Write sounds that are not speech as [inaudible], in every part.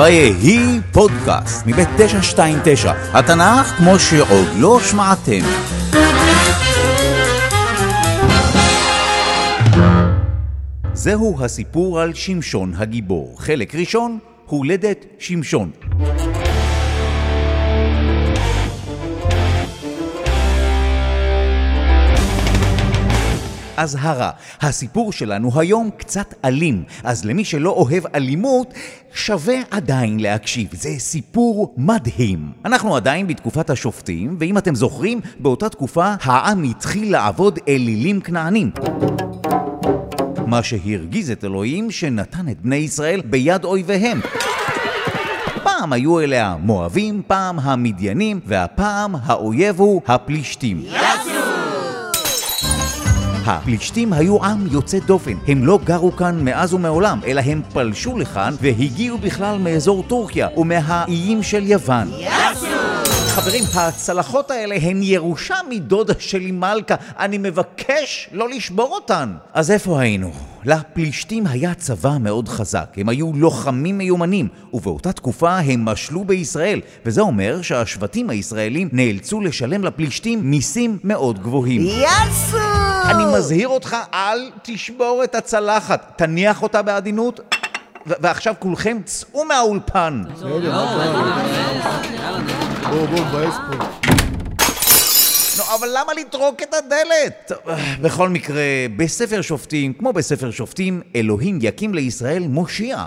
ויהי פודקאסט מבית 929, התנ"ך כמו שעוד לא שמעתם. זהו הסיפור על שמשון הגיבור. חלק ראשון, הולדת שמשון. אזהרה, הסיפור שלנו היום קצת אלים, אז למי שלא אוהב אלימות, שווה עדיין להקשיב. זה סיפור מדהים. אנחנו עדיין בתקופת השופטים, ואם אתם זוכרים, באותה תקופה העם התחיל לעבוד אלילים כנענים. מה שהרגיז את אלוהים שנתן את בני ישראל ביד אויביהם. פעם היו אלה המואבים, פעם המדיינים, והפעם האויב הוא הפלישתים. הפלישתים היו עם יוצא דופן. הם לא גרו כאן מאז ומעולם, אלא הם פלשו לכאן והגיעו בכלל מאזור טורקיה ומהאיים של יוון. חברים, הצלחות האלה הן ירושה מדודה שלי מלכה. אני מבקש לא לשבור אותן. אז איפה היינו? לפלישתים היה צבא מאוד חזק. הם היו לוחמים מיומנים, ובאותה תקופה הם משלו בישראל. וזה אומר שהשבטים הישראלים נאלצו לשלם לפלישתים מיסים מאוד גבוהים. יאסו! אני מזהיר אותך, אל תשבור את הצלחת. תניח אותה בעדינות. ו- ועכשיו כולכם צאו מהאולפן. בואו, בואו, מבאס פה. נו, אבל למה לטרוק את הדלת? טוב, אה, בכל מקרה, בספר שופטים, כמו בספר שופטים, אלוהים יקים לישראל מושיע.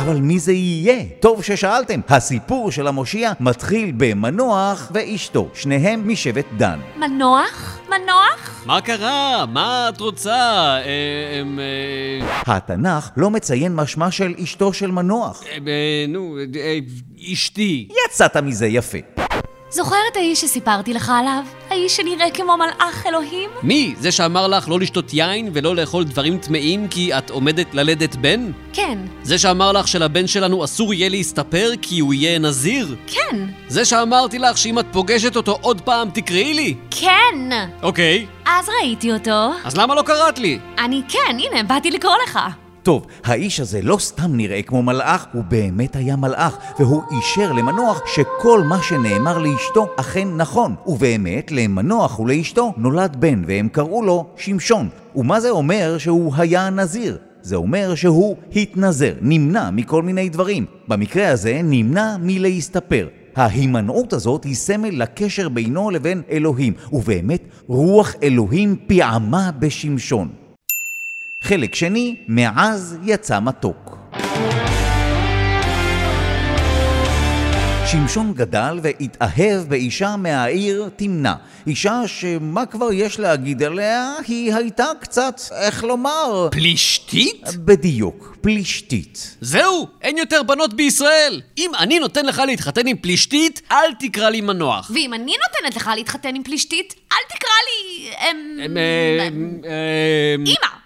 אבל מי זה יהיה? טוב ששאלתם. הסיפור של המושיע מתחיל במנוח ואשתו, שניהם משבט דן. מנוח? מנוח? מה קרה? מה את רוצה? אמ, התנ"ך לא מציין משמע של אשתו של מנוח. אה, נו, אשתי. יצאת מזה יפה. זוכר את האיש שסיפרתי לך עליו? האיש שנראה כמו מלאך אלוהים? מי? זה שאמר לך לא לשתות יין ולא לאכול דברים טמאים כי את עומדת ללדת בן? כן. זה שאמר לך שלבן שלנו אסור יהיה להסתפר כי הוא יהיה נזיר? כן. זה שאמרתי לך שאם את פוגשת אותו עוד פעם תקראי לי? כן! אוקיי, אז ראיתי אותו. אז למה לא קראת לי? אני כן, הנה, באתי לקרוא לך. טוב, האיש הזה לא סתם נראה כמו מלאך, הוא באמת היה מלאך, והוא אישר למנוח שכל מה שנאמר לאשתו אכן נכון. ובאמת, למנוח ולאשתו נולד בן, והם קראו לו שמשון. ומה זה אומר שהוא היה נזיר? זה אומר שהוא התנזר, נמנע מכל מיני דברים. במקרה הזה, נמנע מלהסתפר. ההימנעות הזאת היא סמל לקשר בינו לבין אלוהים, ובאמת, רוח אלוהים פיעמה בשמשון. חלק שני, מעז יצא מתוק. שמשון גדל והתאהב באישה מהעיר תמנע. אישה שמה כבר יש להגיד עליה, היא הייתה קצת, איך לומר... פלישתית? בדיוק, פלישתית. זהו, אין יותר בנות בישראל. אם אני נותן לך להתחתן עם פלישתית, אל תקרא לי מנוח. ואם אני נותנת לך להתחתן עם פלישתית, אל תקרא לי... אמ... אמ, אמ, אמ, אמא!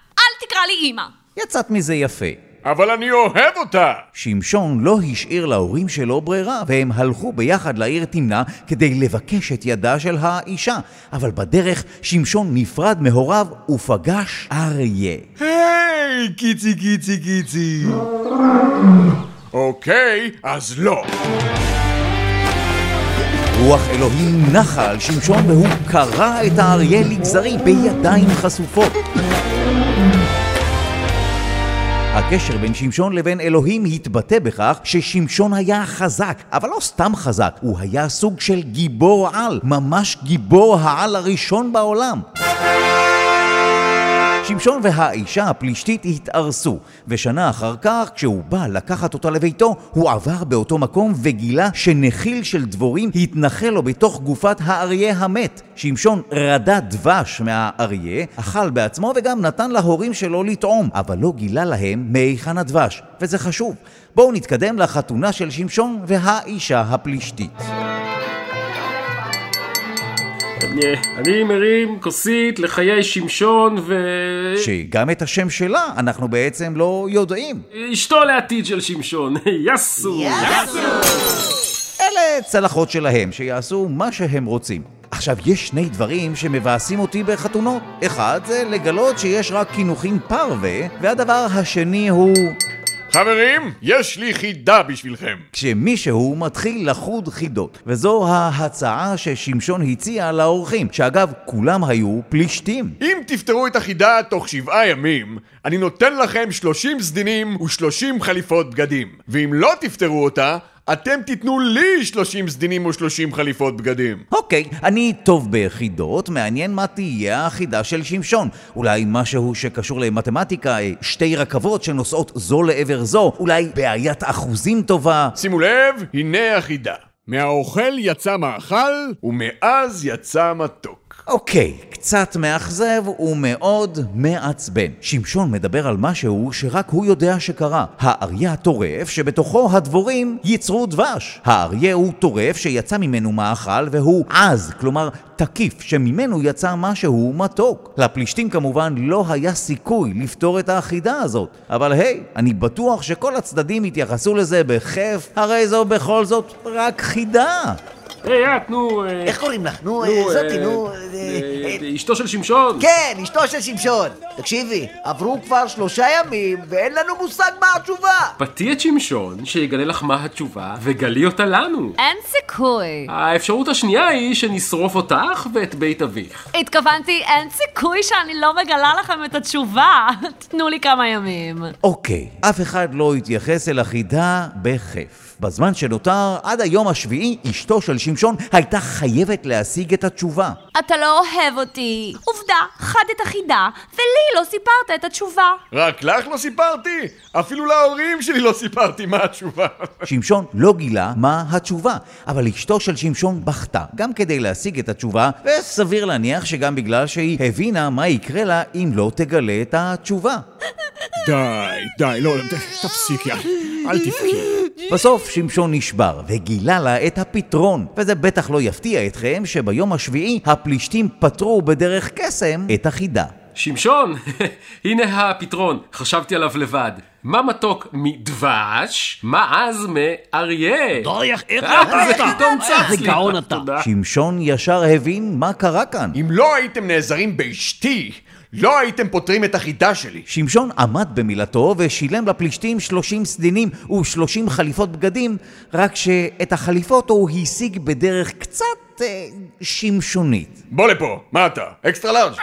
תקרא לי אמא! יצאת מזה יפה. אבל אני אוהב אותה! שמשון לא השאיר להורים שלו ברירה, והם הלכו ביחד לעיר תמנע כדי לבקש את ידה של האישה. אבל בדרך שמשון נפרד מהוריו ופגש אריה. היי, קיצי קיצי קיצי. אוקיי, אז לא. רוח אלוהים נחה על שמשון והוא קרע את האריה לגזרים בידיים חשופות. הקשר בין שמשון לבין אלוהים התבטא בכך ששמשון היה חזק, אבל לא סתם חזק, הוא היה סוג של גיבור על, ממש גיבור העל הראשון בעולם. שמשון והאישה הפלישתית התארסו, ושנה אחר כך, כשהוא בא לקחת אותה לביתו, הוא עבר באותו מקום וגילה שנחיל של דבורים התנחל לו בתוך גופת האריה המת. שמשון רדה דבש מהאריה, אכל בעצמו וגם נתן להורים שלו לטעום, אבל לא גילה להם מהיכן הדבש, וזה חשוב. בואו נתקדם לחתונה של שמשון והאישה הפלישתית. אני מרים כוסית לחיי שמשון ו... שגם את השם שלה אנחנו בעצם לא יודעים. אשתו לעתיד של שמשון, [laughs] יסו! אלה צלחות שלהם, שיעשו מה שהם רוצים. עכשיו, יש שני דברים שמבאסים אותי בחתונות. אחד זה לגלות שיש רק קינוחים פרווה, והדבר השני הוא חברים, יש לי חידה בשבילכם. כשמישהו מתחיל לחוד חידות, וזו ההצעה ששמשון הציע לאורחים, שאגב, כולם היו פלישתים. אם תפתרו את החידה תוך שבעה ימים, אני נותן לכם 30 סדינים ו-30 חליפות בגדים. ואם לא תפתרו אותה, אתם תיתנו לי 30 סדינים ו-30 חליפות בגדים. אוקיי, אני טוב ביחידות, מעניין מה תהיה החידה של שמשון. אולי משהו שקשור למתמטיקה, אה, שתי רכבות שנוסעות זו לעבר זו, אולי בעיית אחוזים טובה. שימו לב, הנה החידה. מהאוכל יצא מאכל, ומאז יצא מתוק. אוקיי, קצת מאכזב ומאוד מעצבן. שמשון מדבר על משהו שרק הוא יודע שקרה. האריה הטורף שבתוכו הדבורים ייצרו דבש. האריה הוא טורף שיצא ממנו מאכל והוא עז, כלומר תקיף, שממנו יצא משהו מתוק. לפלישתים כמובן לא היה סיכוי לפתור את האחידה הזאת. אבל היי, אני בטוח שכל הצדדים יתייחסו לזה בכיף, הרי זו בכל זאת רק חידה. היי, את, נו... אה, איך קוראים לך? נו, נו, זאתי, אה, נו... אשתו של שמשון. כן, אשתו של שמשון. תקשיבי, עברו כבר שלושה ימים ואין לנו מושג מה התשובה. פתי את שמשון, שיגלה לך מה התשובה, וגלי אותה לנו. אין סיכוי. האפשרות השנייה היא שנשרוף אותך ואת בית אביך. התכוונתי, אין סיכוי שאני לא מגלה לכם את התשובה. [laughs] תנו לי כמה ימים. אוקיי, אף אחד לא התייחס אל החידה בכיף. בזמן שנותר, עד היום השביעי, אשתו של שמשון הייתה חייבת להשיג את התשובה. אתה לא אוהב אותי. עובדה, חדת חידה, ולי לא סיפרת את התשובה. רק לך לא סיפרתי? אפילו להורים שלי לא סיפרתי מה התשובה. שמשון לא גילה מה התשובה, אבל אשתו של שמשון בכתה, גם כדי להשיג את התשובה, וסביר להניח שגם בגלל שהיא הבינה מה יקרה לה אם לא תגלה את התשובה. די, די, לא, תפסיקי, אל תבכי. בסוף שמשון נשבר וגילה לה את הפתרון, וזה בטח לא יפתיע אתכם שביום השביעי הפלישתים פתרו בדרך קסם את החידה. שמשון, [laughs] הנה הפתרון, חשבתי עליו לבד. מה מתוק מדבש? מה עז מאריה? די, איך אה, זה [laughs] אתה? פתאום צץ לי. איזה גאון אתה. שמשון ישר הבין מה קרה כאן. אם לא הייתם נעזרים באשתי, לא הייתם פותרים את החידה שלי. שמשון עמד במילתו ושילם לפלישתים 30 סדינים ו-30 חליפות בגדים, רק שאת החליפות הוא השיג בדרך קצת אה, שמשונית. בוא לפה, מה אתה? אקסטרה לארג'.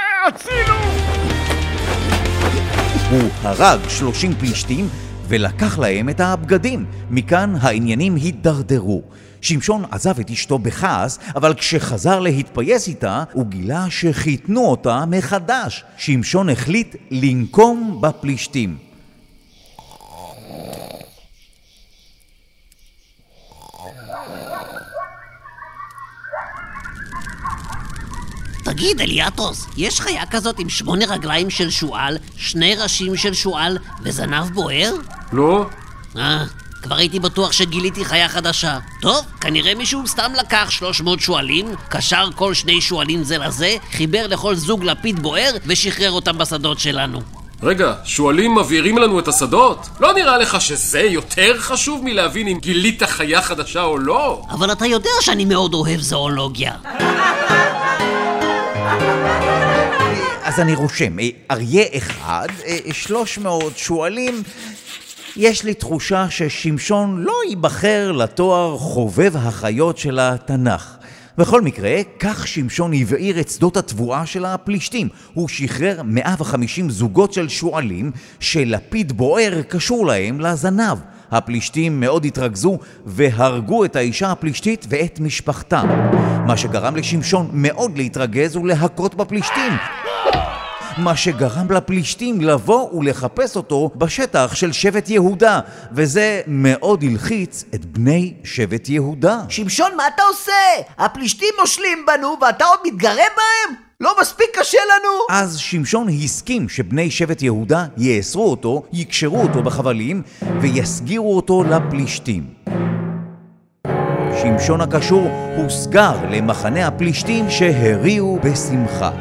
הוא הרג 30 פלישתים ולקח להם את הבגדים. מכאן העניינים הידרדרו. שמשון עזב את אשתו בכעס, אבל כשחזר להתפייס איתה, הוא גילה שחיתנו אותה מחדש. שמשון החליט לנקום בפלישתים. תגיד, אליאטוס, יש חיה כזאת עם שמונה רגליים של שועל, שני ראשים של שועל וזנב בוער? לא? אה, כבר הייתי בטוח שגיליתי חיה חדשה. טוב, כנראה מישהו סתם לקח 300 שועלים, קשר כל שני שועלים זה לזה, חיבר לכל זוג לפיד בוער ושחרר אותם בשדות שלנו. רגע, שועלים מבעירים לנו את השדות? לא נראה לך שזה יותר חשוב מלהבין אם גילית חיה חדשה או לא? אבל אתה יודע שאני מאוד אוהב זואולוגיה. אז אני רושם, אה, אריה אחד, אה, 300 שועלים. יש לי תחושה ששמשון לא ייבחר לתואר חובב החיות של התנ"ך. בכל מקרה, כך שמשון הבעיר את שדות התבואה של הפלישתים. הוא שחרר 150 זוגות של שועלים שלפיד בוער קשור להם לזנב. הפלישתים מאוד התרכזו והרגו את האישה הפלישתית ואת משפחתה. מה שגרם לשמשון מאוד להתרגז ולהכות בפלישתים. מה שגרם לפלישתים לבוא ולחפש אותו בשטח של שבט יהודה, וזה מאוד הלחיץ את בני שבט יהודה. שמשון, מה אתה עושה? הפלישתים מושלים בנו ואתה עוד מתגרה בהם? לא מספיק קשה לנו? אז שמשון הסכים שבני שבט יהודה יאסרו אותו, יקשרו אותו בחבלים ויסגירו אותו לפלישתים. שמשון הקשור הוסגר למחנה הפלישתים שהריעו בשמחה.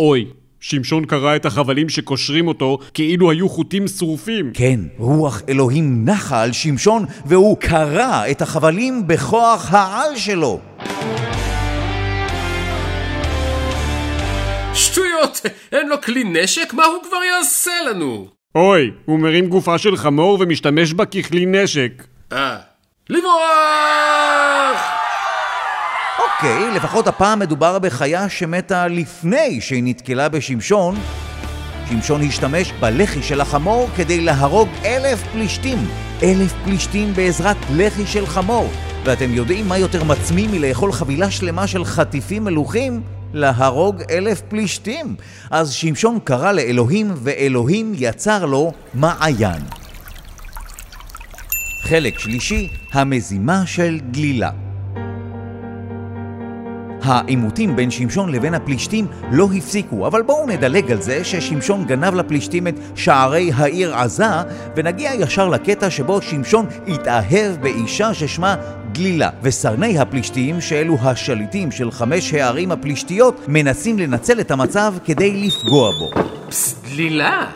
אוי, שמשון קרא את החבלים שקושרים אותו כאילו היו חוטים שרופים. כן, רוח אלוהים נחה על שמשון והוא קרע את החבלים בכוח העל שלו. שטויות! שטויות! אין לו כלי נשק? מה הוא כבר יעשה לנו? אוי, הוא מרים גופה של חמור ומשתמש בה ככלי נשק. אה, לברוח! אוקיי, לפחות הפעם מדובר בחיה שמתה לפני שהיא נתקלה בשמשון. שמשון השתמש בלחי של החמור כדי להרוג אלף פלישתים. אלף פלישתים בעזרת לחי של חמור. ואתם יודעים מה יותר מצמיא מלאכול חבילה שלמה של חטיפים מלוכים? להרוג אלף פלישתים. אז שמשון קרא לאלוהים, ואלוהים יצר לו מעיין. חלק שלישי, המזימה של דלילה. העימותים בין שמשון לבין הפלישתים לא הפסיקו, אבל בואו נדלג על זה ששמשון גנב לפלישתים את שערי העיר עזה, ונגיע ישר לקטע שבו שמשון התאהב באישה ששמה דלילה, וסרני הפלישתים, שאלו השליטים של חמש הערים הפלישתיות, מנסים לנצל את המצב כדי לפגוע בו. פס, דלילה!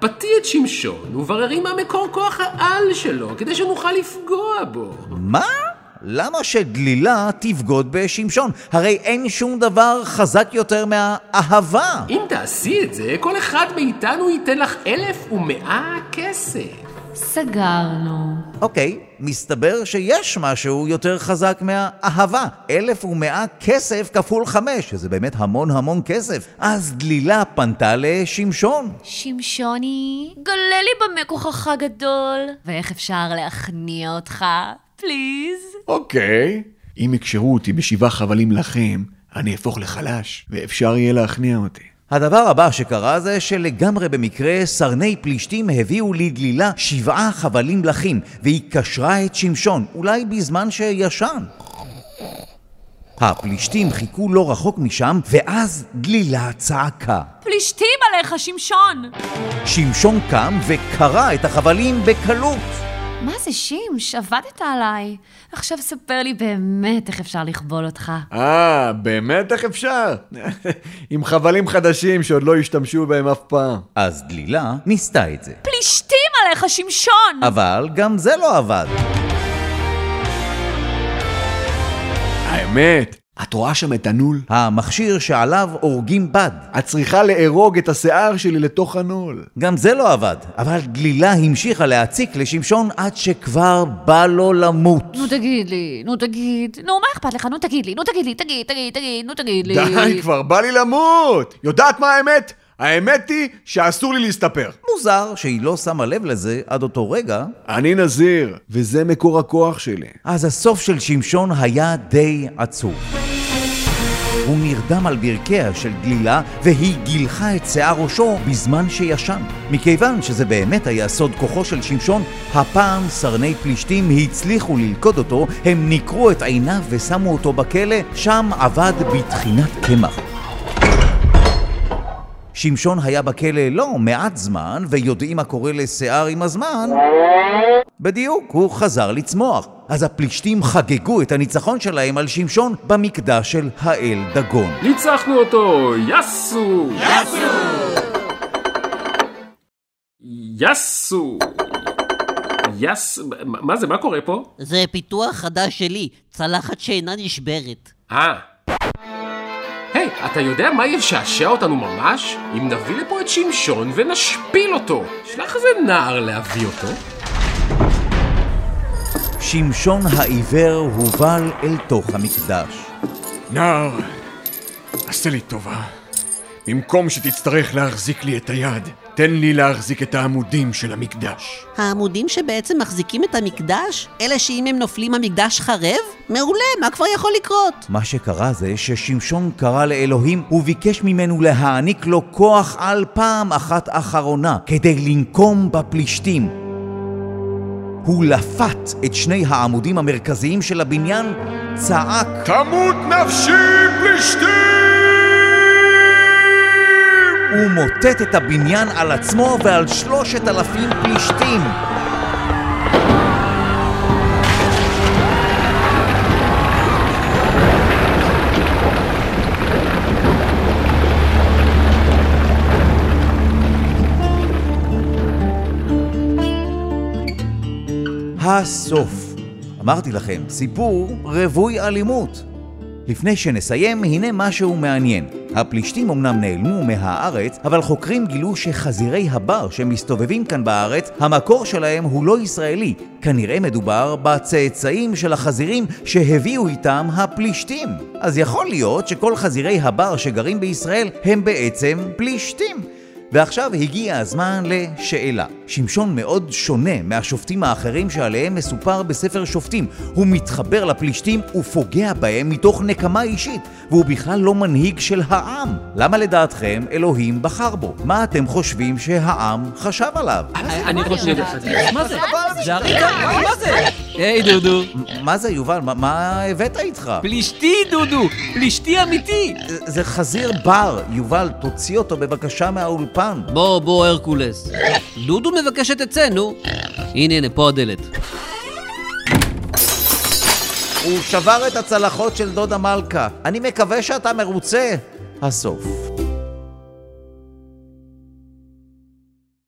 פתי את שמשון ובררי מה מקור כוח העל שלו, כדי שנוכל לפגוע בו. מה? למה שדלילה תבגוד בשמשון? הרי אין שום דבר חזק יותר מהאהבה. אם תעשי את זה, כל אחד מאיתנו ייתן לך אלף ומאה כסף. סגרנו. אוקיי, מסתבר שיש משהו יותר חזק מהאהבה. אלף ומאה כסף כפול חמש, שזה באמת המון המון כסף. אז דלילה פנתה לשמשון. שמשוני, גלה לי במה כוחך גדול. ואיך אפשר להכניע אותך? פליז. אוקיי. אם יקשרו אותי בשבעה חבלים לכם, אני אהפוך לחלש, ואפשר יהיה להכניע אותי. הדבר הבא שקרה זה שלגמרי במקרה סרני פלישתים הביאו לדלילה שבעה חבלים לחים והיא קשרה את שמשון, אולי בזמן שישן. הפלישתים חיכו לא רחוק משם ואז דלילה צעקה. פלישתים עליך, שמשון! שמשון קם וקרע את החבלים בקלות. מה זה, שמש? עבדת עליי. עכשיו ספר לי באמת איך אפשר לכבול אותך. אה, באמת איך אפשר? [laughs] עם חבלים חדשים שעוד לא השתמשו בהם אף פעם. אז דלילה ניסתה את זה. פלישתים עליך, שמשון! אבל גם זה לא עבד. האמת, את רואה שם את הנול? המכשיר שעליו הורגים בד. את צריכה לארוג את השיער שלי לתוך הנול. גם זה לא עבד, אבל דלילה המשיכה להציק לשמשון עד שכבר בא לו למות. נו תגיד לי, נו תגיד, נו מה אכפת לך? נו תגיד לי, נו תגיד לי, תגיד, תגיד, תגיד, נו תגיד לי. די כבר, בא לי למות! יודעת מה האמת? האמת היא שאסור לי להסתפר. מוזר שהיא לא שמה לב לזה עד אותו רגע. אני נזיר, וזה מקור הכוח שלי. אז הסוף של שמשון היה די עצוב. הוא נרדם על ברכיה של דלילה והיא גילחה את שיער ראשו בזמן שישן. מכיוון שזה באמת היה סוד כוחו של שמשון, הפעם סרני פלישתים הצליחו ללכוד אותו, הם ניקרו את עיניו ושמו אותו בכלא, שם עבד בטחינת קמח. שמשון היה בכלא לא מעט זמן, ויודעים מה קורה לשיער עם הזמן? בדיוק, הוא חזר לצמוח. אז הפלישתים חגגו את הניצחון שלהם על שמשון במקדש של האל דגון. ניצחנו אותו! יסו! יסו! יסו! יס... מה זה? מה קורה פה? זה פיתוח חדש שלי, צלחת שאינה נשברת. אה. היי, אתה יודע מה ישעשע אותנו ממש? אם נביא לפה את שמשון ונשפיל אותו. שלח איזה נער להביא אותו. שמשון העיוור הובל אל תוך המקדש. נער, עשה לי טובה. במקום שתצטרך להחזיק לי את היד, תן לי להחזיק את העמודים של המקדש. העמודים שבעצם מחזיקים את המקדש? אלה שאם הם נופלים המקדש חרב? מעולה, מה כבר יכול לקרות? מה שקרה זה ששמשון קרא לאלוהים וביקש ממנו להעניק לו כוח על פעם אחת אחרונה כדי לנקום בפלישתים. הוא לפת את שני העמודים המרכזיים של הבניין, צעק תמות נפשי פלישתים! הוא מוטט את הבניין על עצמו ועל שלושת אלפים פלישתים. הסוף. אמרתי לכם, סיפור רווי אלימות. לפני שנסיים, הנה משהו מעניין. הפלישתים אמנם נעלמו מהארץ, אבל חוקרים גילו שחזירי הבר שמסתובבים כאן בארץ, המקור שלהם הוא לא ישראלי. כנראה מדובר בצאצאים של החזירים שהביאו איתם הפלישתים. אז יכול להיות שכל חזירי הבר שגרים בישראל הם בעצם פלישתים. ועכשיו הגיע הזמן לשאלה. שמשון מאוד שונה מהשופטים האחרים שעליהם מסופר בספר שופטים. הוא מתחבר לפלישתים ופוגע בהם מתוך נקמה אישית, והוא בכלל לא מנהיג של העם. למה לדעתכם אלוהים בחר בו? מה אתם חושבים שהעם חשב עליו? אני חושב... מה זה? זה? מה זה? היי דודו. מה זה יובל? מה, מה הבאת איתך? פלישתי דודו! פלישתי אמיתי! זה חזיר בר. יובל, תוציא אותו בבקשה מהאולפן. בוא, בוא, הרקולס. דודו מבקש שתצא, נו. הנה, הנה, פה הדלת. הוא שבר את הצלחות של דודה מלכה. אני מקווה שאתה מרוצה. הסוף.